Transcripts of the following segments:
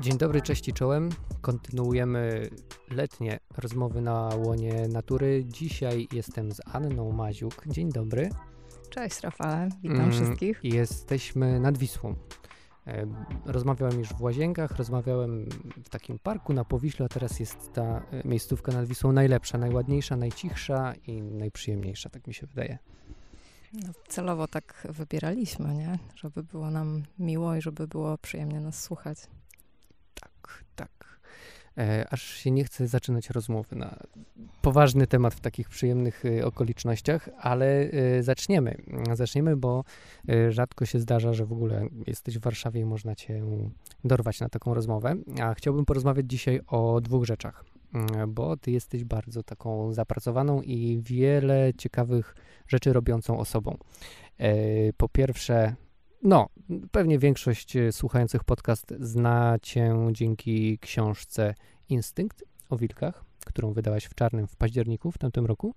Dzień dobry, cześć i czołem. Kontynuujemy letnie rozmowy na łonie natury. Dzisiaj jestem z Anną Maziuk. Dzień dobry. Cześć Rafale, witam mm, wszystkich. Jesteśmy nad Wisłą. E, rozmawiałem już w Łazienkach, rozmawiałem w takim parku na Powiśle, a teraz jest ta e, miejscówka nad Wisłą najlepsza, najładniejsza, najcichsza i najprzyjemniejsza, tak mi się wydaje. No, celowo tak wybieraliśmy, nie? Żeby było nam miło i żeby było przyjemnie nas słuchać. Tak. E, aż się nie chce zaczynać rozmowy na poważny temat w takich przyjemnych y, okolicznościach, ale y, zaczniemy. Zaczniemy, bo y, rzadko się zdarza, że w ogóle jesteś w Warszawie i można cię dorwać na taką rozmowę. A chciałbym porozmawiać dzisiaj o dwóch rzeczach, mm, bo ty jesteś bardzo taką zapracowaną i wiele ciekawych rzeczy robiącą osobą. E, po pierwsze, no, pewnie większość e, słuchających podcast zna cię dzięki książce Instynkt o wilkach, którą wydałaś w Czarnym w październiku w tamtym roku,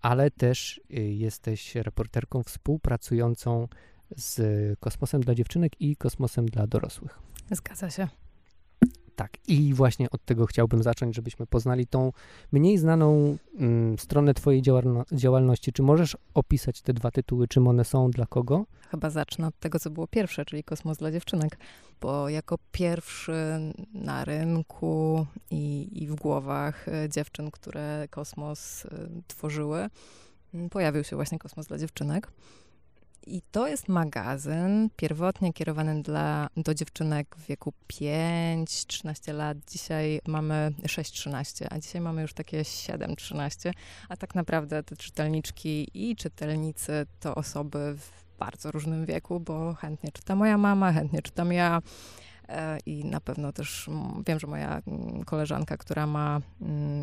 ale też e, jesteś reporterką współpracującą z Kosmosem dla dziewczynek i Kosmosem dla dorosłych. Zgadza się. Tak, i właśnie od tego chciałbym zacząć, żebyśmy poznali tą mniej znaną mm, stronę Twojej działalno- działalności. Czy możesz opisać te dwa tytuły, czym one są, dla kogo? Chyba zacznę od tego, co było pierwsze, czyli Kosmos dla dziewczynek, bo jako pierwszy na rynku i, i w głowach e, dziewczyn, które Kosmos y, tworzyły, pojawił się właśnie Kosmos dla dziewczynek. I to jest magazyn pierwotnie kierowany dla, do dziewczynek w wieku 5-13 lat. Dzisiaj mamy 6-13, a dzisiaj mamy już takie 7-13. A tak naprawdę te czytelniczki i czytelnicy to osoby w bardzo różnym wieku, bo chętnie czyta moja mama, chętnie czytam ja. E, I na pewno też wiem, że moja koleżanka, która ma,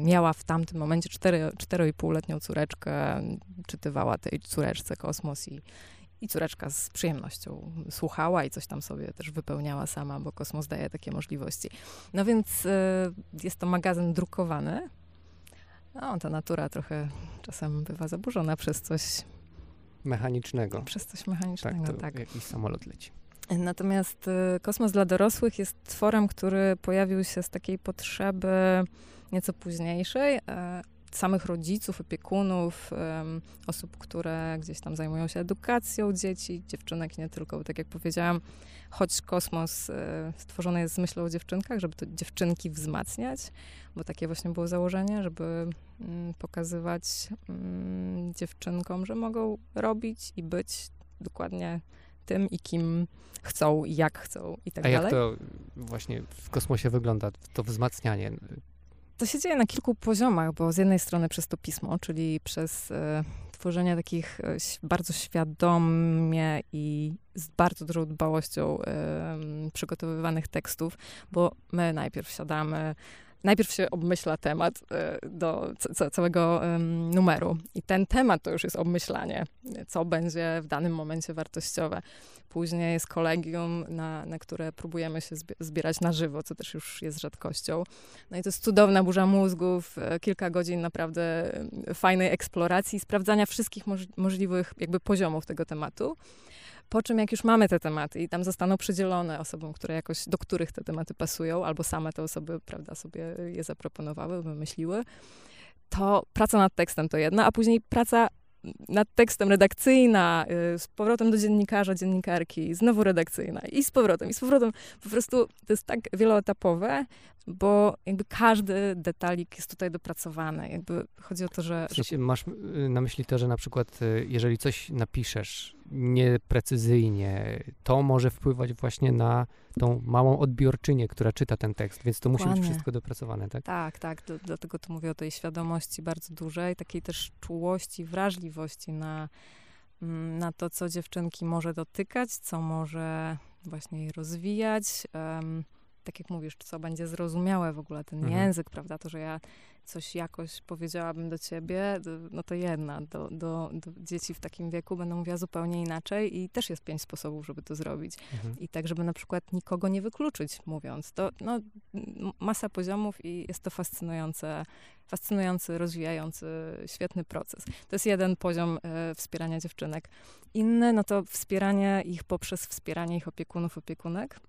miała w tamtym momencie 4,5-letnią córeczkę, czytywała tej córeczce Kosmos i, i córeczka z przyjemnością słuchała i coś tam sobie też wypełniała sama, bo kosmos daje takie możliwości. No więc y, jest to magazyn drukowany. No, ta natura trochę czasem bywa zaburzona przez coś mechanicznego. Przez coś mechanicznego, tak. To tak. Jakiś samolot leci. Natomiast y, Kosmos dla dorosłych jest tworem, który pojawił się z takiej potrzeby nieco późniejszej, e, samych rodziców, opiekunów, osób, które gdzieś tam zajmują się edukacją dzieci, dziewczynek nie tylko, bo tak jak powiedziałam, choć kosmos e, stworzony jest z myślą o dziewczynkach, żeby to dziewczynki wzmacniać, bo takie właśnie było założenie, żeby mm, pokazywać mm, dziewczynkom, że mogą robić i być dokładnie tym i kim chcą i jak chcą i tak A dalej. jak to właśnie w kosmosie wygląda, to wzmacnianie? To się dzieje na kilku poziomach, bo z jednej strony przez to pismo, czyli przez e, tworzenie takich e, bardzo świadomie i z bardzo dużą dbałością e, przygotowywanych tekstów, bo my najpierw siadamy, najpierw się obmyśla temat e, do całego numeru. I ten temat to już jest obmyślanie, co będzie w danym momencie wartościowe. Później jest kolegium, na, na które próbujemy się zbierać na żywo, co też już jest rzadkością. No i to jest cudowna burza mózgów, e, kilka godzin naprawdę fajnej eksploracji, sprawdzania wszystkich moż możliwych jakby poziomów tego tematu. Po czym jak już mamy te tematy i tam zostaną przydzielone osobom, które jakoś, do których te tematy pasują, albo same te osoby, prawda, sobie je zaproponowały, wymyśliły, to praca nad tekstem to jedna, a później praca nad tekstem redakcyjna, y, z powrotem do dziennikarza, dziennikarki, znowu redakcyjna i z powrotem, i z powrotem. Po prostu to jest tak wieloetapowe, bo jakby każdy detalik jest tutaj dopracowany. Jakby chodzi o to, że... W sensie masz y, na myśli to, że na przykład y, jeżeli coś napiszesz nieprecyzyjnie, to może wpływać właśnie na tą małą odbiorczynię, która czyta ten tekst, więc to musi być wszystko dopracowane, tak? Tak, tak. Do, dlatego tu mówię o tej świadomości bardzo dużej, takiej też czułości, wrażliwości na, mm, na to, co dziewczynki może dotykać, co może właśnie je rozwijać. Um, tak jak mówisz, co będzie zrozumiałe w ogóle ten mhm. język, prawda? To, że ja coś jakoś powiedziałabym do ciebie, no to jedna. Do, do, do, dzieci w takim wieku będą mówiła zupełnie inaczej i też jest pięć sposobów, żeby to zrobić. Mhm. I tak, żeby na przykład nikogo nie wykluczyć, mówiąc. To no, masa poziomów i jest to fascynujące, fascynujący, rozwijający, świetny proces. To jest jeden poziom e, wspierania dziewczynek. Inny, no to wspieranie ich poprzez wspieranie ich opiekunów, opiekunek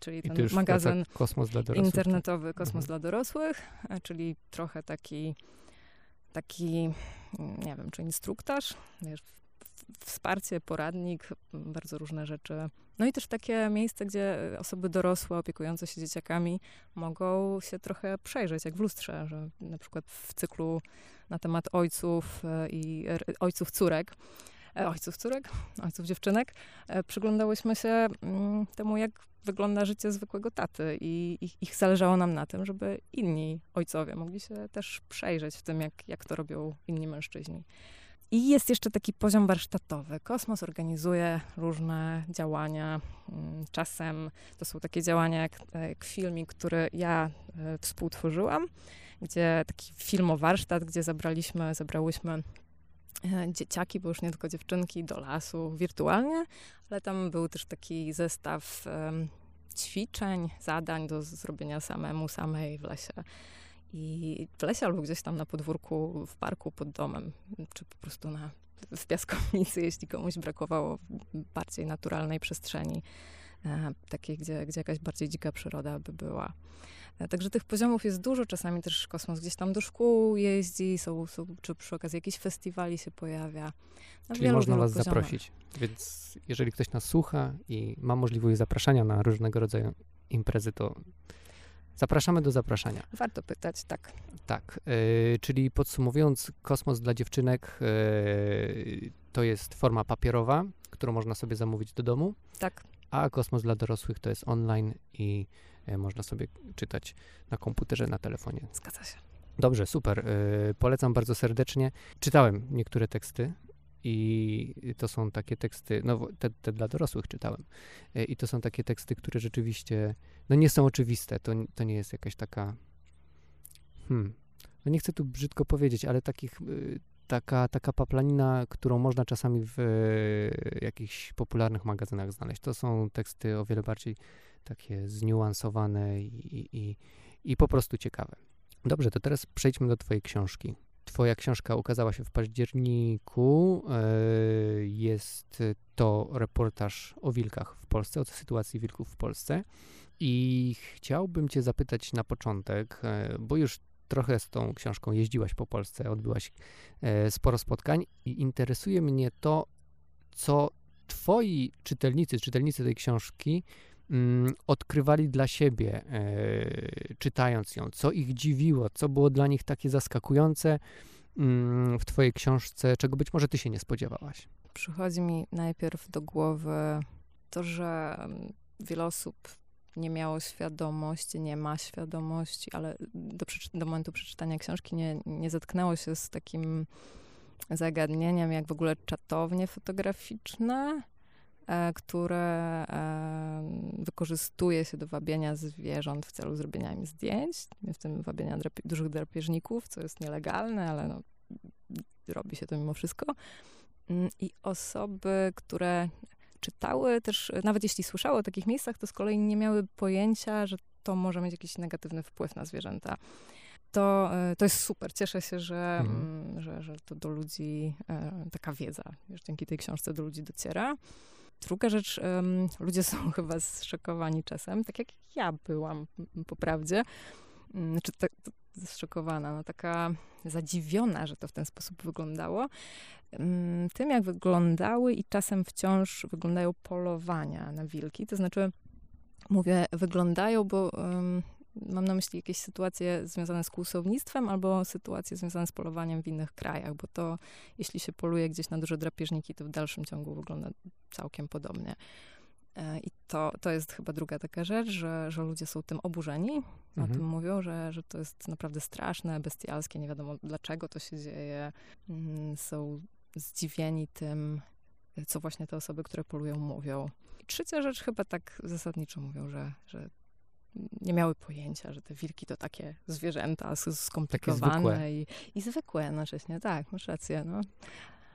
czyli ten magazyn Kosmos dla dorosłych. internetowy Kosmos Mhm. dla dorosłych, e, czyli trochę taki, taki, mm, nie wiem, czy instruktaż, wiesz, wsparcie, poradnik, m, bardzo różne rzeczy. No i też takie miejsce, gdzie osoby dorosłe opiekujące się dzieciakami mogą się trochę przejrzeć, jak w lustrze, że na przykład w cyklu na temat ojców e, i ojców córek, ojców córek, ojców dziewczynek, e, przyglądałyśmy się mm, temu, jak wygląda życie zwykłego taty i ich, ich zależało nam na tym, żeby inni ojcowie mogli się też przejrzeć w tym, jak, jak to robią inni mężczyźni. I jest jeszcze taki poziom warsztatowy. Kosmos organizuje różne działania. Mm, Czasem to są takie działania jak, jak filmik, który ja e, współtworzyłam, gdzie taki filmowarsztat, gdzie zabraliśmy, zabrałyśmy e, dzieciaki, bo już nie tylko dziewczynki, do lasu wirtualnie, ale tam był też taki zestaw ćwiczeń, zadań do zrobienia samemu, samej w lesie. I w lesie albo gdzieś tam na podwórku, w parku pod domem, czy po prostu na, w piaskownicy, jeśli komuś brakowało bardziej naturalnej przestrzeni, e, takiej, gdzie, gdzie jakaś bardziej dzika przyroda by była. E, Także tych poziomów jest dużo, czasami też kosmos gdzieś tam do szkół jeździ, są, są, czy przy okazji jakichś festiwali się pojawia. Na Czyli wielu, można was poziomach. zaprosić. Więc jeżeli ktoś nas słucha i ma możliwość zapraszania na różnego rodzaju imprezy, to zapraszamy do zapraszania. Warto pytać, tak. Tak, yy, czyli podsumowując, kosmos dla dziewczynek yy, to jest forma papierowa, którą można sobie zamówić do domu, Tak. A kosmos dla dorosłych to jest online i yy, można sobie czytać na komputerze, na telefonie. Zgadza się. Dobrze, super. Yy, polecam bardzo serdecznie. Czytałem niektóre teksty i to są takie teksty, no te, te dla dorosłych czytałem. Yy, I to są takie teksty, które rzeczywiście, no nie są oczywiste. To, to nie jest jakaś taka, hmm, no nie chcę tu brzydko powiedzieć, ale takich, yy, taka, taka paplanina, którą można czasami w yy, jakichś popularnych magazynach znaleźć. To są teksty o wiele bardziej takie zniuansowane i, i, i po prostu ciekawe. Dobrze, to teraz przejdźmy do Twojej książki. Twoja książka ukazała się w październiku. e, Jest to reportaż o wilkach w Polsce, o sytuacji wilków w Polsce. I chciałbym Cię zapytać na początek, e, bo już trochę z tą książką jeździłaś po Polsce, odbyłaś e, sporo spotkań i interesuje mnie to, co Twoi czytelnicy, czytelnicy tej książki mm, odkrywali dla siebie, e, czytając ją, co ich dziwiło, co było dla nich takie zaskakujące mm, w Twojej książce, czego być może Ty się nie spodziewałaś. Przychodzi mi najpierw do głowy to, że wiele osób nie miało świadomości, nie ma świadomości, ale do, do momentu przeczytania książki nie, nie zetknęło się z takim zagadnieniem, jak w ogóle czatownie fotograficzne, e, które e, wykorzystuje się do wabienia zwierząt w celu zrobienia im zdjęć, w tym wabienia drapie- dużych drapieżników, co jest nielegalne, ale no, robi się to mimo wszystko. Mm, I osoby, które czytały też, nawet jeśli słyszały o takich miejscach, to z kolei nie miały pojęcia, że to może mieć jakiś negatywny wpływ na zwierzęta. To, e, to jest super. Cieszę się, że, Mhm. mm, że, że to do ludzi, e, taka wiedza, wiesz, dzięki tej książce do ludzi dociera. Druga rzecz, ludzie są chyba zszokowani czasem, tak jak ja byłam po prawdzie. Mm, Czy tak zszokowana, no taka zadziwiona, że to w ten sposób wyglądało. Mm, Tym, jak wyglądały i czasem wciąż wyglądają polowania na wilki. To znaczy, mówię, wyglądają, bo em, mam na myśli jakieś sytuacje związane z kłusownictwem albo sytuacje związane z polowaniem w innych krajach, bo to jeśli się poluje gdzieś na duże drapieżniki, to w dalszym ciągu wygląda całkiem podobnie. E, I to, to jest chyba druga taka rzecz, że, że ludzie są tym oburzeni, o Mhm. tym mówią, że, że to jest naprawdę straszne, bestialskie, nie wiadomo dlaczego to się dzieje. Mm, Są zdziwieni tym, co właśnie te osoby, które polują, mówią. I trzecia rzecz chyba tak zasadniczo mówią, że, że nie miały pojęcia, że te wilki to takie zwierzęta skomplikowane zwykłe. i, i zwykłe jednocześnie. Tak, masz rację, no.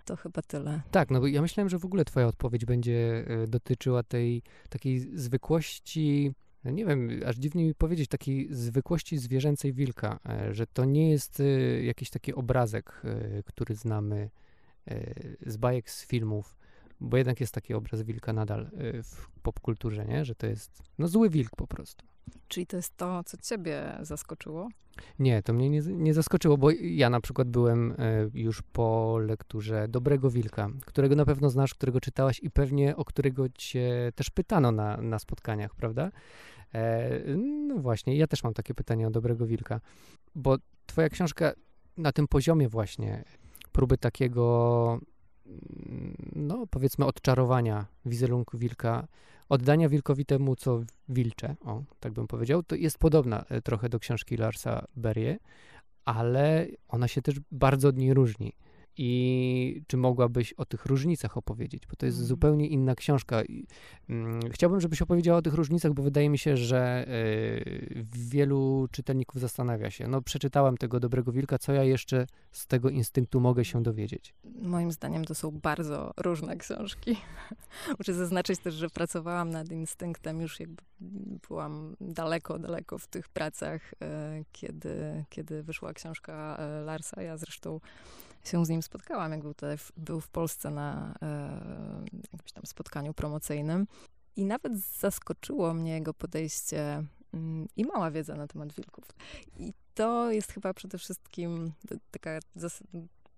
To chyba tyle. Tak, no bo ja myślałem, że w ogóle Twoja odpowiedź będzie e, dotyczyła tej takiej zwykłości, no nie wiem, aż dziwnie mi powiedzieć, takiej zwykłości zwierzęcej wilka, e, że to nie jest e, jakiś taki obrazek, który znamy z bajek, z filmów, bo jednak jest taki obraz wilka nadal y, w popkulturze, nie? Że to jest, no zły wilk po prostu. Czyli to jest to, co ciebie zaskoczyło? Nie, to mnie nie, nie zaskoczyło, bo ja na przykład byłem y, już po lekturze Dobrego Wilka, którego na pewno znasz, którego czytałaś i pewnie o którego cię też pytano na, na spotkaniach, prawda? E, no właśnie, ja też mam takie pytanie o Dobrego Wilka, bo twoja książka na tym poziomie właśnie próby takiego, no powiedzmy, odczarowania wizerunku wilka, oddania wilkowi temu, co wilcze, o, tak bym powiedział, to jest podobna e, trochę do książki Larsa Berie, ale ona się też bardzo od niej różni. I czy mogłabyś o tych różnicach opowiedzieć? Bo to jest mm. zupełnie inna książka. Mm, chciałbym, żebyś opowiedziała o tych różnicach, bo wydaje mi się, że y, wielu czytelników zastanawia się. No, przeczytałem tego Dobrego Wilka, co ja jeszcze z tego instynktu mogę się dowiedzieć? Moim zdaniem to są bardzo różne książki. Muszę zaznaczyć też, że pracowałam nad instynktem, już jakby byłam daleko, daleko w tych pracach, y, kiedy, kiedy wyszła książka y, Larsa. Ja zresztą się z nim spotkałam, jak był, tutaj, był w Polsce na e, jakimś tam spotkaniu promocyjnym. I nawet zaskoczyło mnie jego podejście mm, i mała wiedza na temat wilków. I to jest chyba przede wszystkim taka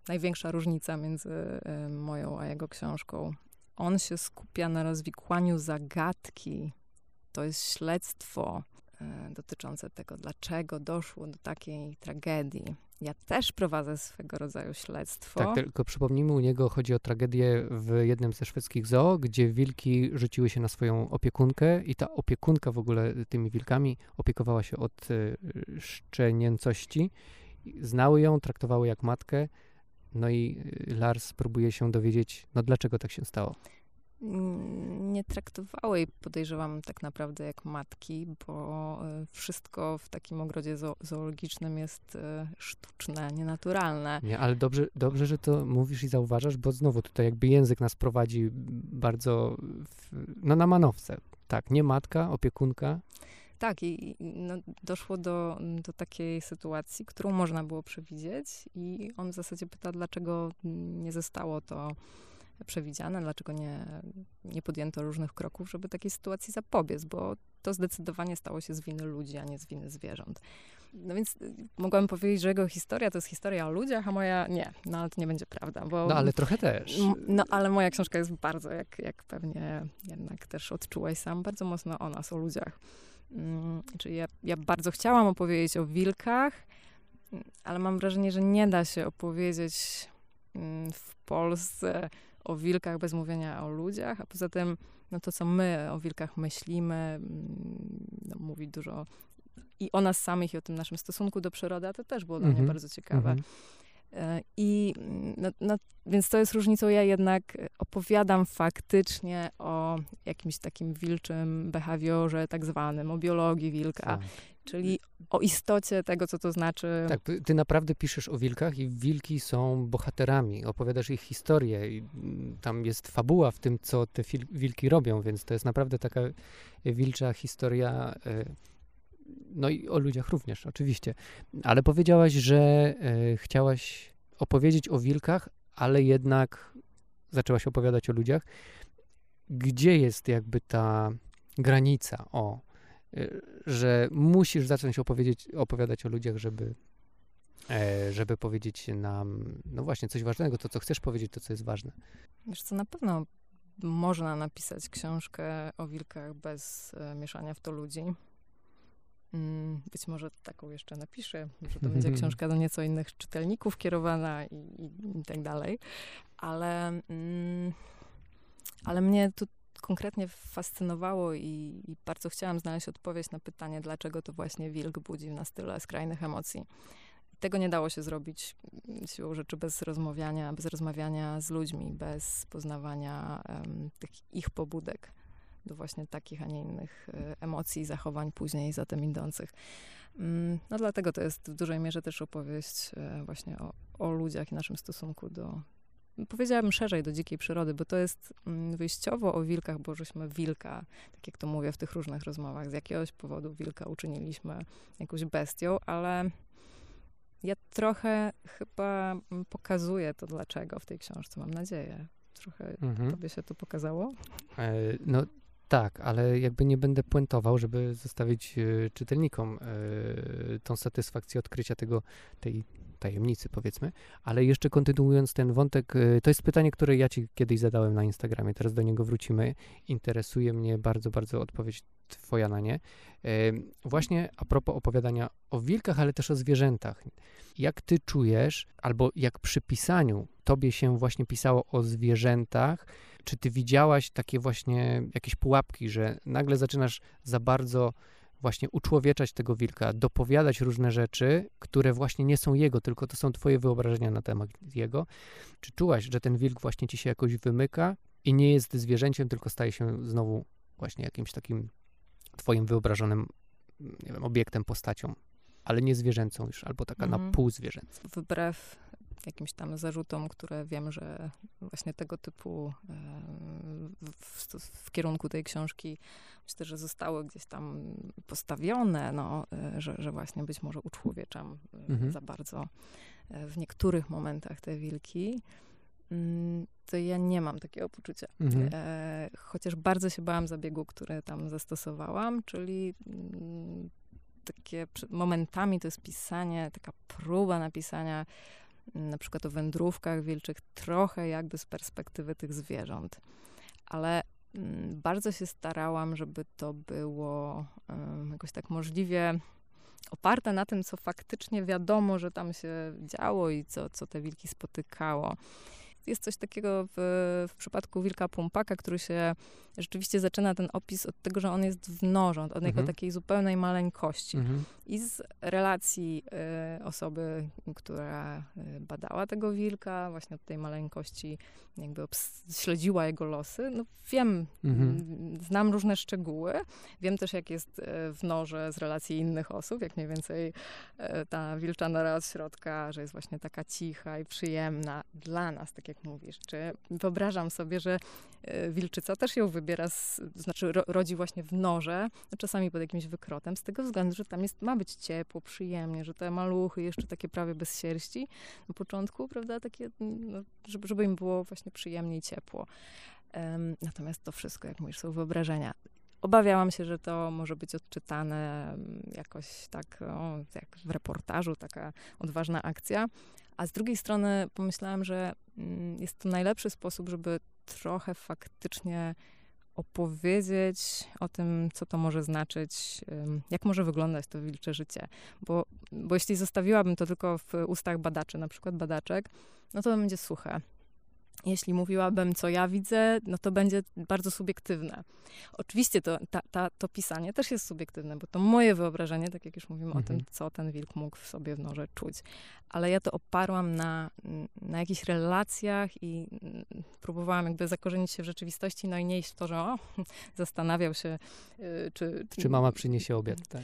największa różnica między e, moją a jego książką. On się skupia na rozwikłaniu zagadki. To jest śledztwo e, dotyczące tego, dlaczego doszło do takiej tragedii. Ja też prowadzę swego rodzaju śledztwo. Tak, tylko przypomnijmy, u niego chodzi o tragedię w jednym ze szwedzkich zoo, gdzie wilki rzuciły się na swoją opiekunkę i ta opiekunka w ogóle tymi wilkami opiekowała się od y, szczenięcości. Znały ją, traktowały jak matkę. No i y, Lars próbuje się dowiedzieć, no dlaczego tak się stało nie traktowały jej, podejrzewam, tak naprawdę jak matki, bo e, wszystko w takim ogrodzie zoologicznym jest e, sztuczne, nienaturalne. Nie, ale dobrze, dobrze, że to mówisz i zauważasz, bo znowu tutaj jakby język nas prowadzi bardzo w, no na manowce. Tak, nie matka, opiekunka. Tak, i no, doszło do, do takiej sytuacji, którą można było przewidzieć, i on w zasadzie pyta, dlaczego nie zostało to przewidziane, dlaczego nie, nie podjęto różnych kroków, żeby takiej sytuacji zapobiec, bo to zdecydowanie stało się z winy ludzi, a nie z winy zwierząt. No więc y, mogłabym powiedzieć, że jego historia to jest historia o ludziach, a moja nie. No ale to nie będzie prawda, bo... No ale trochę też. No ale moja książka jest bardzo, jak, jak pewnie jednak też odczułeś sam, bardzo mocno o nas, o ludziach. Hmm, czyli ja, ja bardzo chciałam opowiedzieć o wilkach, ale mam wrażenie, że nie da się opowiedzieć mm, w Polsce o wilkach bez mówienia o ludziach, a poza tym no to, co my o wilkach myślimy, mm, no, mówi dużo i o nas samych, i o tym naszym stosunku do przyrody, a to też było dla mnie mhm. bardzo ciekawe. Mm -hmm. I no, no, więc to jest różnicą. Ja jednak opowiadam faktycznie o jakimś takim wilczym behawiorze, tak zwanym, o biologii wilka. Tak. Czyli o istocie tego, co to znaczy. Tak, ty naprawdę piszesz o wilkach i wilki są bohaterami, opowiadasz ich historię i tam jest fabuła w tym, co te wilki robią, więc to jest naprawdę taka wilcza historia. E, no i o ludziach również, oczywiście. Ale powiedziałaś, że e, chciałaś opowiedzieć o wilkach, ale jednak zaczęłaś opowiadać o ludziach. Gdzie jest jakby ta granica? O, Y, że musisz zacząć opowiedzieć, opowiadać o ludziach, żeby, e, żeby powiedzieć nam, no właśnie, coś ważnego, to co chcesz powiedzieć, to co jest ważne. Wiesz co, na pewno można napisać książkę o wilkach bez mieszania w to ludzi. Mm, być może taką jeszcze napiszę, że to będzie książka do nieco innych czytelników kierowana i, i, i tak dalej. Ale, mm, ale mnie tu konkretnie fascynowało i, i, bardzo chciałam znaleźć odpowiedź na pytanie, dlaczego to właśnie wilk budzi w nas tyle skrajnych emocji. Tego nie dało się zrobić mm, siłą rzeczy bez rozmawiania, bez rozmawiania z ludźmi, bez poznawania um, tych ich pobudek do właśnie takich, a nie innych e, emocji, zachowań później za tym idących. Mm, no dlatego to jest w dużej mierze też opowieść e, właśnie o, o ludziach i naszym stosunku do, powiedziałabym szerzej do dzikiej przyrody, bo to jest mm, wyjściowo o wilkach, bo żeśmy wilka, tak jak to mówię w tych różnych rozmowach, z jakiegoś powodu wilka uczyniliśmy jakąś bestią, ale ja trochę chyba mm, pokazuję to dlaczego w tej książce, mam nadzieję. Trochę mhm. tobie się to pokazało? E, no tak, ale jakby nie będę puentował, żeby zostawić y, czytelnikom y, tą satysfakcję odkrycia tego, tej tajemnicy, powiedzmy. Ale jeszcze kontynuując ten wątek, y, to jest pytanie, które ja ci kiedyś zadałem na Instagramie, teraz do niego wrócimy. Interesuje mnie bardzo, bardzo odpowiedź twoja na nie. Właśnie a propos opowiadania o wilkach, ale też o zwierzętach. Jak ty czujesz, albo jak przy pisaniu tobie się właśnie pisało o zwierzętach, czy ty widziałaś takie właśnie jakieś pułapki, że nagle zaczynasz za bardzo właśnie uczłowieczać tego wilka, dopowiadać różne rzeczy, które właśnie nie są jego, tylko to są twoje wyobrażenia na temat jego. Czy czułaś, że ten wilk właśnie ci się jakoś wymyka i nie jest zwierzęciem, tylko staje się znowu właśnie jakimś takim twoim wyobrażonym, nie wiem, obiektem, postacią, ale nie zwierzęcą już, albo taka mhm. na pół zwierzęca. Wbrew jakimś tam zarzutom, które wiem, że właśnie tego typu w, w, kierunku tej książki myślę, że zostały gdzieś tam postawione, no, e, że, że właśnie być może uczłowieczam e, mhm. za bardzo e, w niektórych momentach te wilki mm, to ja nie mam takiego poczucia. Mhm. E, chociaż bardzo się bałam zabiegu, który tam zastosowałam, czyli mm, takie momentami to jest pisanie, taka próba napisania na przykład o wędrówkach wilczych, trochę jakby z perspektywy tych zwierząt. Ale mm, bardzo się starałam, żeby to było jakoś tak możliwie oparte na tym, co faktycznie wiadomo, że tam się działo i co, co te wilki spotykało. Jest coś takiego w, w przypadku wilka Pumpaka, który się rzeczywiście zaczyna ten opis od tego, że on jest w nożu, od mhm. jego takiej zupełnej maleńkości. Mhm. I z relacji y, osoby, która y, badała tego wilka, właśnie od tej maleńkości jakby śledziła jego losy, no wiem, mhm. znam różne szczegóły. Wiem też, jak jest y, w noże z relacji innych osób, jak mniej więcej y, ta wilczana od środka, że jest właśnie taka cicha i przyjemna dla nas, tak jak mówisz. Czy wyobrażam sobie, że y, wilczyca też ją wybiera z, znaczy ro, rodzi właśnie w norze, no czasami pod jakimś wykrotem, z tego względu, że tam jest, ma być ciepło, przyjemnie, że te maluchy jeszcze takie prawie bez sierści na początku, prawda, takie, no, żeby, żeby im było właśnie przyjemnie i ciepło. Um, natomiast to wszystko, jak mówisz, są wyobrażenia. Obawiałam się, że to może być odczytane jakoś tak, o, jak w reportażu, taka odważna akcja. A z drugiej strony pomyślałam, że mm, jest to najlepszy sposób, żeby trochę faktycznie opowiedzieć o tym, co to może znaczyć, jak może wyglądać to wilcze życie. Bo, bo jeśli zostawiłabym to tylko w ustach badaczy, na przykład badaczek, no to będzie suche jeśli mówiłabym, co ja widzę, no to będzie bardzo subiektywne. Oczywiście to, ta, ta, to pisanie też jest subiektywne, bo to moje wyobrażenie, tak jak już mówimy mhm. o tym, mhm. co ten wilk mógł w sobie w noże czuć. Ale ja to oparłam na, na jakichś relacjach i próbowałam jakby zakorzenić się w rzeczywistości, no i nie iść w to, że o, zastanawiał się, y, czy... Czy mama przyniesie obiad, tak?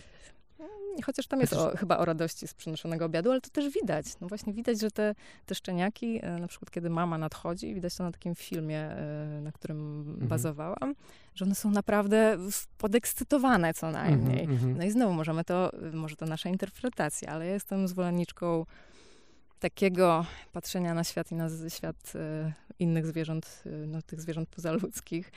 Chociaż tam jest o, chyba o radości z przynoszonego obiadu, ale to też widać. No właśnie widać, że te, te szczeniaki, e, na przykład kiedy mama nadchodzi, widać to na takim filmie, e, na którym mhm. bazowałam, że one są naprawdę podekscytowane co najmniej. Mhm, mhm. no i znowu możemy to, może to nasza interpretacja, ale ja jestem zwolenniczką takiego patrzenia na świat i na świat e, innych zwierząt, no, tych zwierząt pozaludzkich,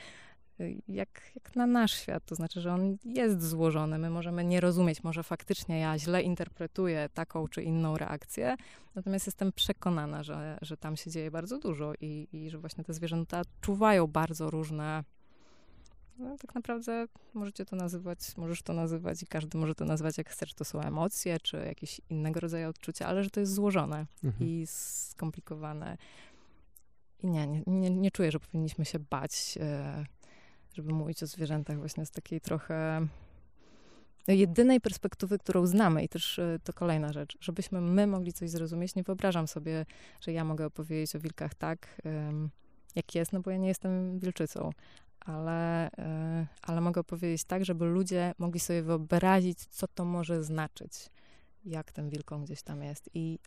jak, jak na nasz świat. To znaczy, że on jest złożony. My możemy nie rozumieć, może faktycznie ja źle interpretuję taką czy inną reakcję, natomiast jestem przekonana, że, że tam się dzieje bardzo dużo i, i że właśnie te zwierzęta czuwają bardzo różne. No, tak naprawdę możecie to nazywać, możesz to nazywać i każdy może to nazywać jak chcesz. To są emocje, czy jakieś innego rodzaju odczucia, ale że to jest złożone mhm. i skomplikowane. I nie, nie, nie, nie, czuję, że powinniśmy się bać. Yy, żeby mówić o zwierzętach właśnie z takiej trochę no, jedynej perspektywy, którą znamy i też e, to kolejna rzecz, żebyśmy my mogli coś zrozumieć. Nie wyobrażam sobie, że ja mogę opowiedzieć o wilkach tak, jak jest, no bo ja nie jestem wilczycą, ale, e, ale mogę opowiedzieć tak, żeby ludzie mogli sobie wyobrazić, co to może znaczyć, jak ten wilką gdzieś tam jest. I,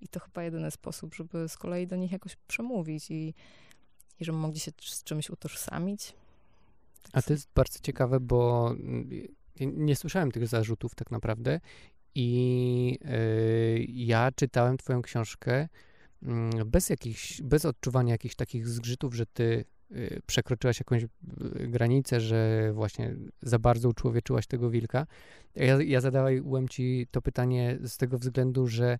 i to chyba jedyny sposób, żeby z kolei do nich jakoś przemówić i, i żeby mogli się z czymś utożsamić. A to jest bardzo ciekawe, bo nie słyszałem tych zarzutów tak naprawdę i yy, ja czytałem twoją książkę mm, bez, jakichś, bez odczuwania jakichś takich zgrzytów, że ty y, przekroczyłaś jakąś y, granicę, że właśnie za bardzo uczłowieczyłaś tego wilka. Ja, ja zadałem ci to pytanie z tego względu, że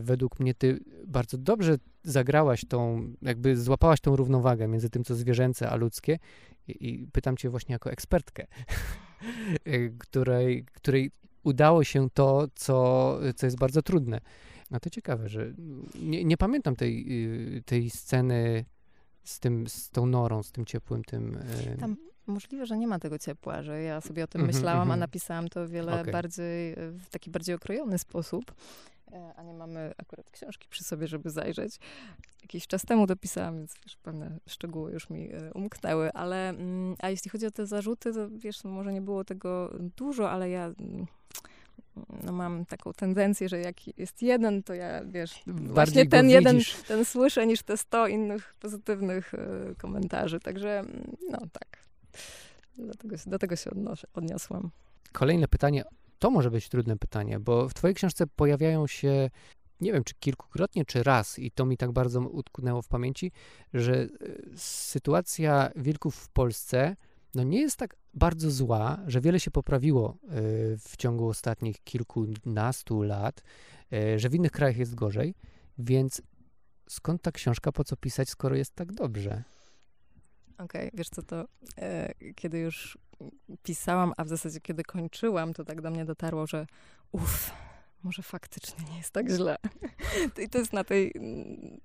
według mnie ty bardzo dobrze zagrałaś tą, jakby złapałaś tą równowagę między tym, co zwierzęce, a ludzkie i, i pytam cię właśnie jako ekspertkę, której, której udało się to, co, co jest bardzo trudne. A to ciekawe, że nie, nie pamiętam tej, y, tej sceny z, tym, z tą norą, z tym ciepłym tym. Y, Tam możliwe, że nie ma tego ciepła, że ja sobie o tym mm -hmm, myślałam, mm -hmm. a napisałam to wiele okay. bardziej, w taki bardziej okrojony sposób. E, a nie mamy akurat książki przy sobie, żeby zajrzeć. Jakiś czas temu dopisałam, więc wiesz, pewne szczegóły już mi e, umknęły, ale mm, a jeśli chodzi o te zarzuty, to wiesz, no może nie było tego dużo, ale ja mm, no mam taką tendencję, że jak jest jeden, to ja, wiesz, Bardziej właśnie ten jeden, ten słyszę, niż te sto innych pozytywnych y, komentarzy. Także, mm, no tak. Do tego, do tego się odnoszę, odniosłam. Kolejne pytanie. To może być trudne pytanie, bo w twojej książce pojawiają się nie wiem, czy kilkukrotnie, czy raz, i to mi tak bardzo utknęło w pamięci, że y, sytuacja wilków w Polsce no nie jest tak bardzo zła, że wiele się poprawiło y, w ciągu ostatnich kilkunastu lat, y, że w innych krajach jest gorzej, więc skąd ta książka, po co pisać, skoro jest tak dobrze? Okej, okay, wiesz co, to e, kiedy już pisałam, a w zasadzie kiedy kończyłam, to tak do mnie dotarło, że uff, może faktycznie nie jest tak źle. I to jest na tej,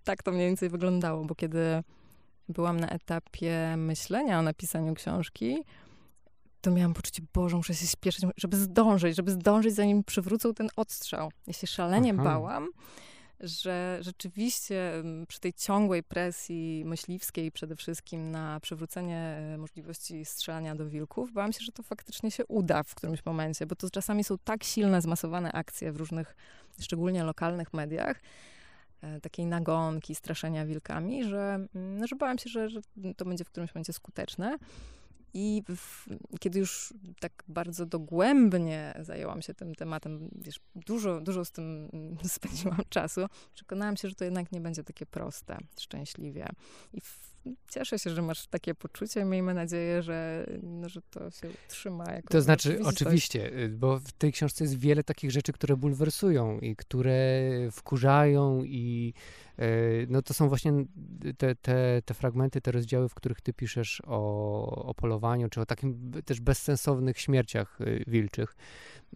tak to mniej więcej wyglądało, bo kiedy byłam na etapie myślenia o napisaniu książki, to miałam poczucie, Boże, muszę się spieszyć, żeby zdążyć, żeby zdążyć, zanim przywrócą ten odstrzał. Ja się szalenie Aha. bałam, że rzeczywiście przy tej ciągłej presji myśliwskiej przede wszystkim na przywrócenie e, możliwości strzelania do wilków, bałam się, że to faktycznie się uda w którymś momencie, bo to czasami są tak silne, zmasowane akcje w różnych, szczególnie lokalnych mediach, E, takiej nagonki, straszenia wilkami, że, mm, że bałam się, że, że to będzie w którymś momencie skuteczne. I w, kiedy już tak bardzo dogłębnie zajęłam się tym tematem, wiesz, dużo, dużo z tym spędziłam czasu, przekonałam się, że to jednak nie będzie takie proste, szczęśliwie. I w, cieszę się, że masz takie poczucie. Miejmy nadzieję, że, no, że to się trzyma. Jako to znaczy, oczywiście, y, bo w tej książce jest wiele takich rzeczy, które bulwersują i które wkurzają i y, no to są właśnie te, te, te fragmenty, te rozdziały, w których ty piszesz o, o polowaniu, czy o takim też bezsensownych śmierciach y, wilczych.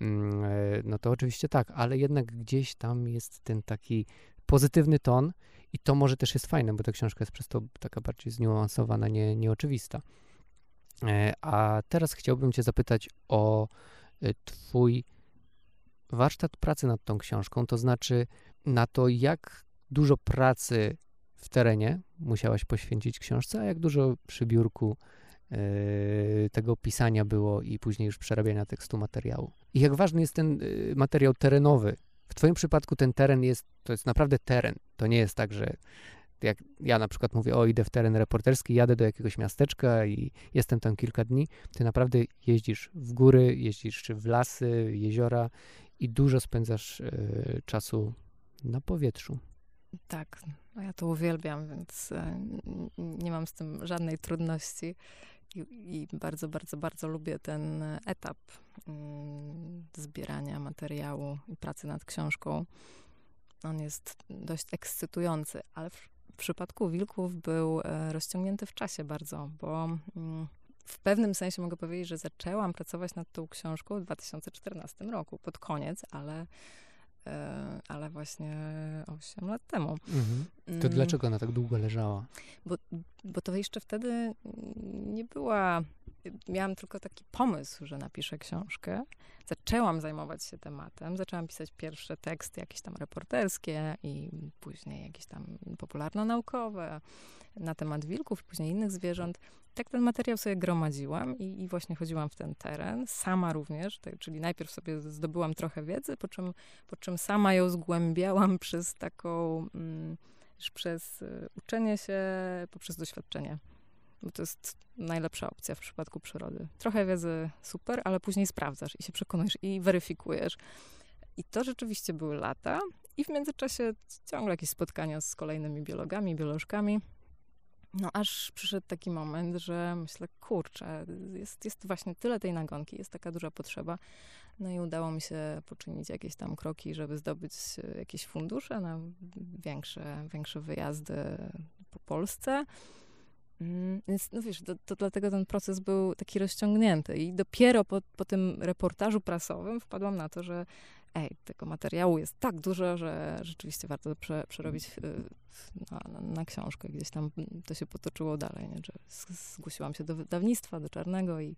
Mm, no to oczywiście tak, ale jednak gdzieś tam jest ten taki pozytywny ton, i to może też jest fajne, bo ta książka jest przez to taka bardziej zniuansowana, nie, nieoczywista. E, a teraz chciałbym Cię zapytać o e, Twój warsztat pracy nad tą książką, to znaczy na to, jak dużo pracy w terenie musiałaś poświęcić książce, a jak dużo przy biurku yy, tego pisania było i później już przerabiania tekstu materiału. I jak ważny jest ten yy, materiał terenowy w Twoim przypadku ten teren jest, to jest naprawdę teren. To nie jest tak, że jak ja na przykład mówię, o idę w teren reporterski, jadę do jakiegoś miasteczka i jestem tam kilka dni, ty naprawdę jeździsz w góry, jeździsz w lasy, jeziora i dużo spędzasz y, czasu na powietrzu. Tak, no ja to uwielbiam, więc y, nie mam z tym żadnej trudności. I, I, bardzo, bardzo, bardzo lubię ten etap mm, zbierania materiału i pracy nad książką. On jest dość ekscytujący, ale w, w przypadku wilków był e, rozciągnięty w czasie bardzo, bo mm, w pewnym sensie mogę powiedzieć, że zaczęłam pracować nad tą książką w 2014 roku, pod koniec, ale ale właśnie 8 lat temu. Mhm. To mm. dlaczego ona tak długo leżała? Bo, bo to jeszcze wtedy nie była. Miałam tylko taki pomysł, że napiszę książkę. Zaczęłam zajmować się tematem, zaczęłam pisać pierwsze teksty, jakieś tam reporterskie i później jakieś tam popularno-naukowe na temat wilków, później innych zwierząt tak ten materiał sobie gromadziłam i, i, właśnie chodziłam w ten teren, sama również, tak, czyli najpierw sobie zdobyłam trochę wiedzy, po czym, po czym sama ją zgłębiałam przez taką, mm, przez y, uczenie się, poprzez doświadczenie. Bo to jest najlepsza opcja w przypadku przyrody. Trochę wiedzy super, ale później sprawdzasz i się przekonujesz i weryfikujesz. I to rzeczywiście były lata. I w międzyczasie ciągle jakieś spotkania z kolejnymi biologami, biolożkami. No aż przyszedł taki moment, że myślę, kurczę, jest, jest właśnie tyle tej nagonki, jest taka duża potrzeba. No i udało mi się poczynić jakieś tam kroki, żeby zdobyć jakieś fundusze na większe, większe wyjazdy po Polsce. Mm, więc, no wiesz, to, to, dlatego ten proces był taki rozciągnięty. I dopiero po, po tym reportażu prasowym wpadłam na to, że ej, tego materiału jest tak dużo, że rzeczywiście warto prze, przerobić na, na, na, książkę. Gdzieś tam to się potoczyło dalej, nie? że zgłosiłam się do wydawnictwa, do Czarnego i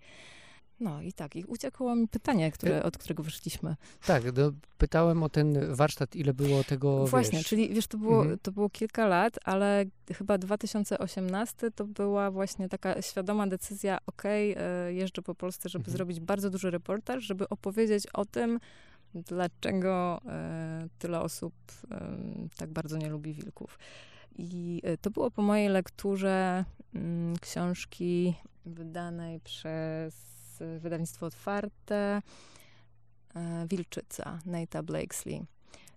no i tak, i uciekło mi pytanie, które, od którego wyszliśmy. Tak, do, pytałem o ten warsztat, ile było tego, Właśnie, wiesz. czyli wiesz, to było, mhm. to było kilka lat, ale chyba 2018 to była właśnie taka świadoma decyzja, okej, okay, jeżdżę po Polsce, żeby mhm. zrobić bardzo duży reportaż, żeby opowiedzieć o tym, dlaczego e, tyle osób e, tak bardzo nie lubi wilków. I e, to było po mojej lekturze mm, książki wydanej przez wydawnictwo otwarte Wilczyca, Nate'a Blakesley,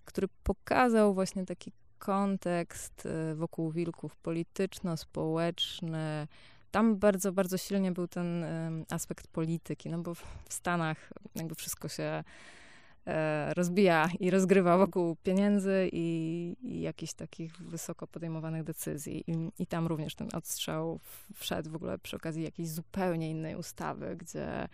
który pokazał właśnie taki kontekst wokół wilków polityczno-społeczny, tam bardzo, bardzo silnie był ten aspekt polityki, no bo w Stanach jakby wszystko się E, rozbija i rozgrywa wokół pieniędzy i, i jakichś takich wysoko podejmowanych decyzji. I, I, tam również ten odstrzał wszedł w ogóle przy okazji jakiejś zupełnie innej ustawy, gdzie e,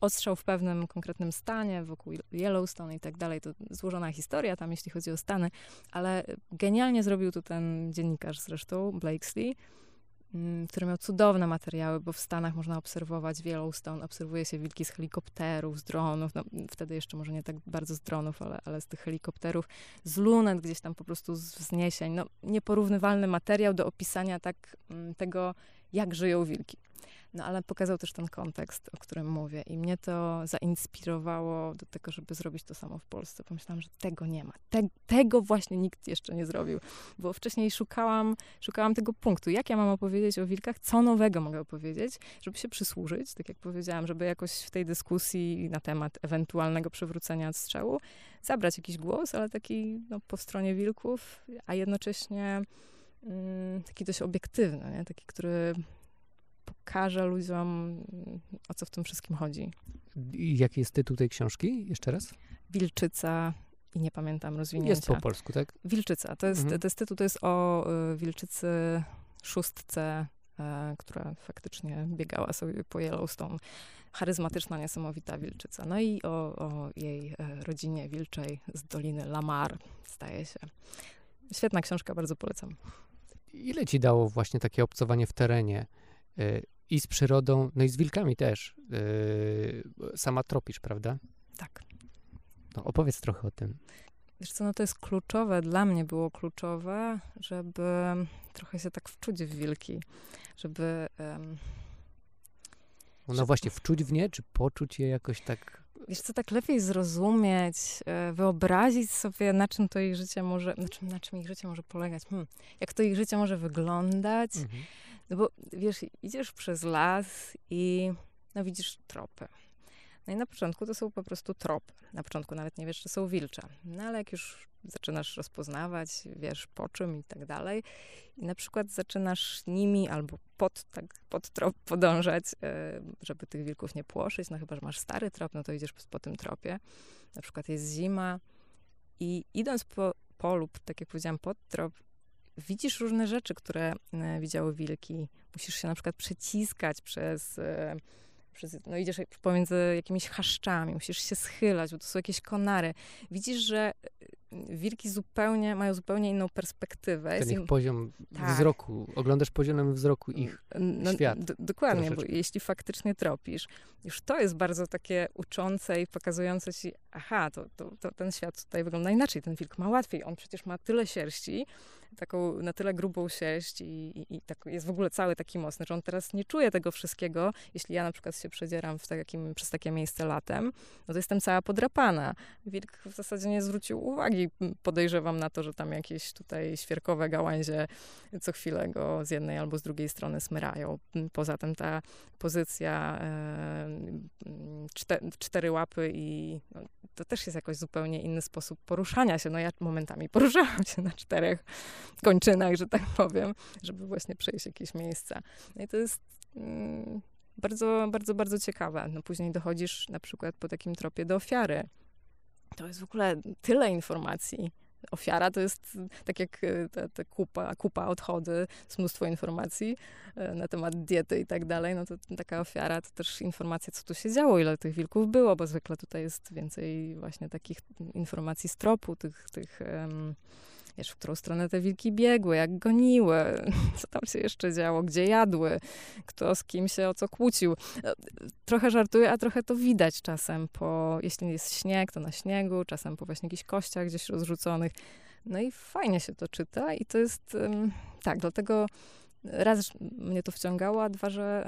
odstrzał w pewnym konkretnym stanie, wokół Yellowstone i tak dalej. To złożona historia tam, jeśli chodzi o Stany, ale genialnie zrobił to ten dziennikarz zresztą, Blakesley, który miał cudowne materiały, bo w Stanach można obserwować Yellowstone, obserwuje się wilki z helikopterów, z dronów, no, wtedy jeszcze może nie tak bardzo z dronów, ale, ale z tych helikopterów, z lunet gdzieś tam po prostu z wzniesień. No, nieporównywalny materiał do opisania tak mm, tego, jak żyją wilki. No ale pokazał też ten kontekst, o którym mówię i mnie to zainspirowało do tego, żeby zrobić to samo w Polsce. Pomyślałam, że tego nie ma. Te, tego właśnie nikt jeszcze nie zrobił, bo wcześniej szukałam, szukałam tego punktu. Jak ja mam opowiedzieć o wilkach? Co nowego mogę opowiedzieć, żeby się przysłużyć, tak jak powiedziałam, żeby jakoś w tej dyskusji na temat ewentualnego przywrócenia strzału zabrać jakiś głos, ale taki no, po stronie wilków, a jednocześnie mm, taki dość obiektywny, nie? taki, który pokażę ludziom, o co w tym wszystkim chodzi. I jaki jest tytuł tej książki? Jeszcze raz? Wilczyca i nie pamiętam rozwinięcia. Jest po polsku, tak? Wilczyca. To jest, mhm. to jest tytuł, to jest o y, wilczycy szóstce, y, która faktycznie biegała sobie po Yellowstone. Charyzmatyczna, niesamowita wilczyca. No i o, o jej y, rodzinie wilczej z Doliny Lamar, staje się. Świetna książka, bardzo polecam. Ile ci dało właśnie takie obcowanie w terenie? Y, i z przyrodą, no i z wilkami też. Yy, sama tropisz, prawda? Tak. No, opowiedz trochę o tym. Wiesz co, no to jest kluczowe, dla mnie było kluczowe, żeby trochę się tak wczuć w wilki, żeby... Um, no, no właśnie, wczuć w nie, czy poczuć je jakoś tak... Wiesz co, tak lepiej zrozumieć, e, wyobrazić sobie, na czym to ich życie może, na czym, na czym ich życie może polegać, hmm, jak to ich życie może wyglądać, mhm. No bo wiesz, idziesz przez las i no widzisz tropy. No i na początku to są po prostu tropy. Na początku nawet nie wiesz, czy są wilcze. No ale jak już zaczynasz rozpoznawać, wiesz po czym i tak dalej, i na przykład zaczynasz nimi albo pod, tak, pod trop podążać, e, żeby tych wilków nie płoszyć, no chyba, że masz stary trop, no to idziesz po tym tropie. Na przykład jest zima i idąc po polu, tak jak powiedziałam, pod trop, widzisz różne rzeczy, które e, widziały wilki. Musisz się na przykład przeciskać przez, e, przez no idziesz pomiędzy jakimiś chaszczami, musisz się schylać, bo to są jakieś konary. Widzisz, że wilki zupełnie, mają zupełnie inną perspektywę. Ten ich poziom tak. wzroku, oglądasz poziomem wzroku ich no, świat. dokładnie, troszeczkę. bo jeśli faktycznie tropisz, już to jest bardzo takie uczące i pokazujące ci, aha, to, to, to ten świat tutaj wygląda inaczej, ten wilk ma łatwiej, on przecież ma tyle sierści, taką na tyle grubą sierść i, i, i tak, jest w ogóle cały taki mocny, że on teraz nie czuje tego wszystkiego. Jeśli ja na przykład się przedzieram w takim, przez takie miejsce latem, no to jestem cała podrapana. Wilk w zasadzie nie zwrócił uwagi i podejrzewam na to, że tam jakieś tutaj świerkowe gałęzie co chwilę go z jednej albo z drugiej strony smyrają. Poza tym ta pozycja cztery, cztery łapy i no, to też jest jakoś zupełnie inny sposób poruszania się. No ja momentami poruszałam się na czterech kończynach, że tak powiem, żeby właśnie przejść jakieś miejsca. No i to jest mm, bardzo, bardzo, bardzo ciekawe. No później dochodzisz na przykład po takim tropie do ofiary. To jest w ogóle tyle informacji. Ofiara to jest tak jak e, ta, ta kupa, kupa, odchody, mnóstwo informacji e, na temat diety i tak dalej. No to taka ofiara to też informacja, co tu się działo, ile tych wilków było, bo zwykle tutaj jest więcej właśnie takich informacji z tropu, tych, tych um, wiesz, w którą stronę te wilki biegły, jak goniły, co tam się jeszcze działo, gdzie jadły, kto z kim się o co kłócił. No, trochę żartuję, a trochę to widać czasem, po, jeśli jest śnieg, to na śniegu, czasem po właśnie jakichś kościach gdzieś rozrzuconych. No i fajnie się to czyta i to jest, tak, dlatego raz mnie to wciągało, a dwa, że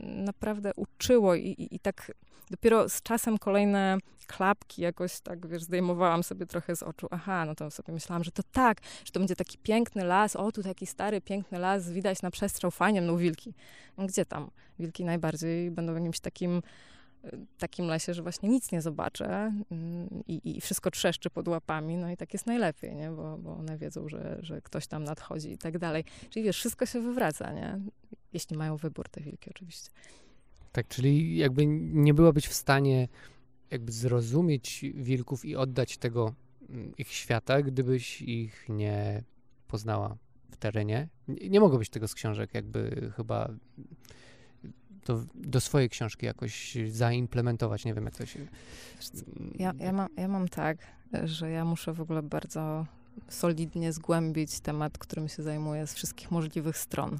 naprawdę uczyło i, i, i tak dopiero z czasem kolejne klapki jakoś tak, wiesz, zdejmowałam sobie trochę z oczu. Aha, no to sobie myślałam, że to tak, że to będzie taki piękny las, o, tu taki stary, piękny las, widać na przestrzał, fajnie, no wilki. Gdzie tam? Wilki najbardziej będą jakimś takim takim lesie, że właśnie nic nie zobaczę mm, i, i wszystko trzeszczy pod łapami, no i tak jest najlepiej, nie? Bo, bo one wiedzą, że, że ktoś tam nadchodzi i tak dalej. Czyli wiesz, wszystko się wywraca, nie? Jeśli mają wybór te wilki oczywiście. Tak, czyli jakby nie byłabyś w stanie jakby zrozumieć wilków i oddać tego mm, ich świata, gdybyś ich nie poznała w terenie. Nie, nie mogło być tego z książek, jakby chyba to do swojej książki jakoś zaimplementować. Nie wiem, jak to się. Ja, ja, mam, ja mam tak, że ja muszę w ogóle bardzo solidnie zgłębić temat, którym się zajmuję z wszystkich możliwych stron.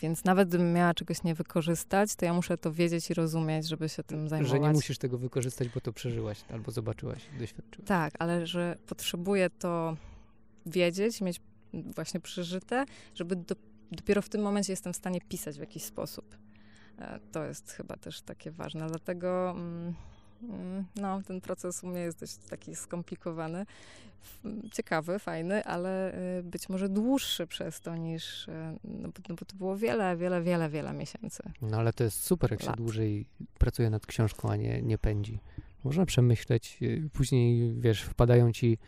Więc nawet gdybym miała czegoś nie wykorzystać, to ja muszę to wiedzieć i rozumieć, żeby się tym zajmować. Że nie musisz tego wykorzystać, bo to przeżyłaś albo zobaczyłaś, doświadczyłaś. Tak, ale że potrzebuję to wiedzieć, mieć właśnie przeżyte, żeby do, dopiero w tym momencie jestem w stanie pisać w jakiś sposób. E, to jest chyba też takie ważne. Dlatego mm, mm, no, ten proces u mnie jest dość taki skomplikowany. Ciekawy, fajny, ale y, być może dłuższy przez to niż, y, no bo, no bo to było wiele, wiele, wiele, wiele miesięcy. No ale to jest super, jak lat. się dłużej pracuje nad książką, a nie, nie pędzi. Można przemyśleć, y, później, wiesz, wpadają ci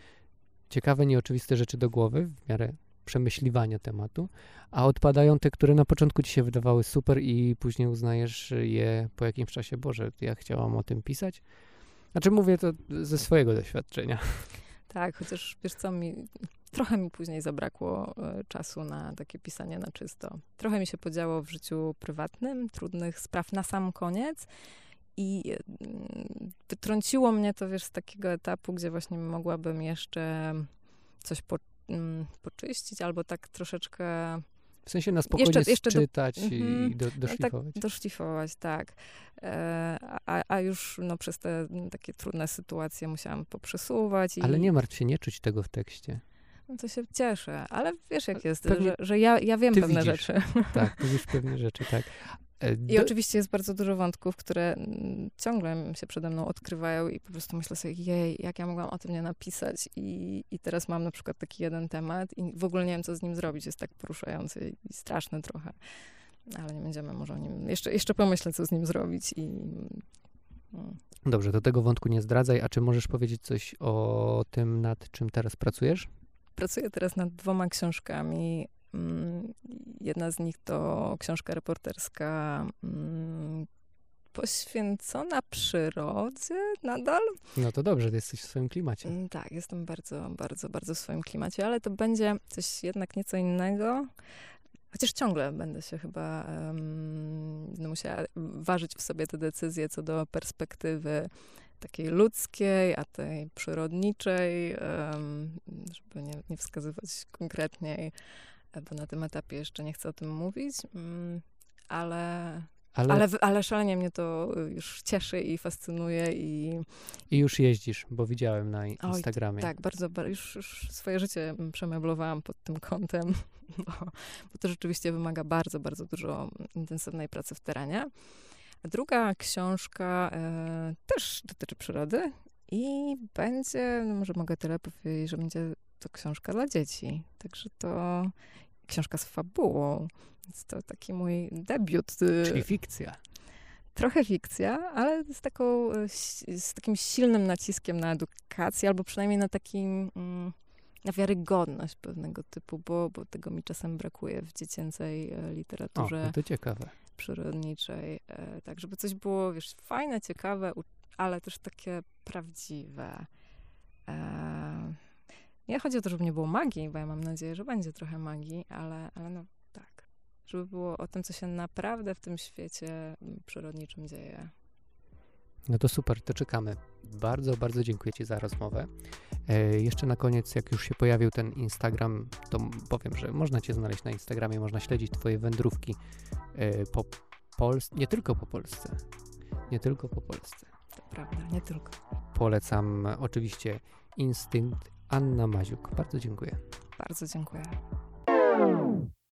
ciekawe, nieoczywiste rzeczy do głowy w miarę przemyśliwania tematu, a odpadają te, które na początku ci się wydawały super i później uznajesz je po jakimś czasie, Boże, ja chciałam o tym pisać. Znaczy mówię to ze swojego doświadczenia. Tak, chociaż wiesz co, mi, trochę mi później zabrakło y, czasu na takie pisanie na czysto. Trochę mi się podziało w życiu prywatnym, trudnych spraw na sam koniec i wytrąciło mnie to, wiesz, z takiego etapu, gdzie właśnie mogłabym jeszcze coś po, mm, poczyścić, albo tak troszeczkę w sensie na spokojnie jeszcze, jeszcze czytać do, i mm, do, doszlifować. Tak, doszlifować, tak. E, a, a już no, przez te takie trudne sytuacje musiałam poprzesuwać. I... Ale nie martw się, nie czuć tego w tekście. No to się cieszę, ale wiesz jak jest, Pewnie że, że ja, ja wiem pewne widzisz. rzeczy. Tak, widzisz pewne rzeczy, tak. E, I oczywiście jest bardzo dużo wątków, które mm, ciągle się przede mną odkrywają i po prostu myślę sobie, jej, jak ja mogłam o tym nie napisać i, i teraz mam na przykład taki jeden temat i w ogóle nie wiem, co z nim zrobić. Jest tak poruszający i straszny trochę. Ale nie będziemy może o nim... Jeszcze, jeszcze pomyślę, co z nim zrobić i... Hmm. Dobrze, do tego wątku nie zdradzaj. A czy możesz powiedzieć coś o tym, nad czym teraz pracujesz? Pracuję teraz nad dwoma książkami Mm, jedna z nich to książka reporterska mm, poświęcona przyrodzie nadal. No to dobrze, jesteś w swoim klimacie. Mm, tak, jestem bardzo, bardzo, bardzo w swoim klimacie, ale to będzie coś jednak nieco innego. Chociaż ciągle będę się chyba um, musiała ważyć w sobie te decyzje co do perspektywy takiej ludzkiej, a tej przyrodniczej, um, żeby nie, nie wskazywać konkretniej bo na tym etapie jeszcze nie chcę o tym mówić, mm, ale, ale, ale, ale szalenie mnie to już cieszy i fascynuje. I, I już jeździsz, bo widziałem na Instagramie. Oj, tak, bardzo, już, już swoje życie przemeblowałam pod tym kątem, bo, bo to rzeczywiście wymaga bardzo, bardzo dużo intensywnej pracy w terenie. Druga książka e, też dotyczy przyrody I będzie, no może mogę tyle powiedzieć, że będzie to książka dla dzieci. Także to książka z fabułą. Więc to taki mój debiut. y, Czyli fikcja. trochę fikcja, ale z, taką, ś- z takim silnym naciskiem na edukację, albo przynajmniej na takim, mm, na wiarygodność pewnego typu, bo, bo tego mi czasem brakuje w dziecięcej e, O, literaturze no to ciekawe. przyrodniczej. E, Tak, żeby coś było, wiesz, fajne, ciekawe, ale też takie prawdziwe. E, Nie chodzi o to, żeby nie było magii, bo ja mam nadzieję, że będzie trochę magii, ale, ale no tak. Żeby było o tym, co się naprawdę w tym świecie mm, przyrodniczym dzieje. No to super, to czekamy. Bardzo, bardzo dziękuję Ci za rozmowę. E, jeszcze na koniec, jak już się pojawił ten Instagram, to powiem, że można Cię znaleźć na Instagramie, można śledzić Twoje wędrówki e, po Polsce, nie tylko po Polsce, nie tylko po Polsce. To prawda, nie tylko. Polecam oczywiście Instynkt Anna Maziuk. Bardzo dziękuję. Bardzo dziękuję.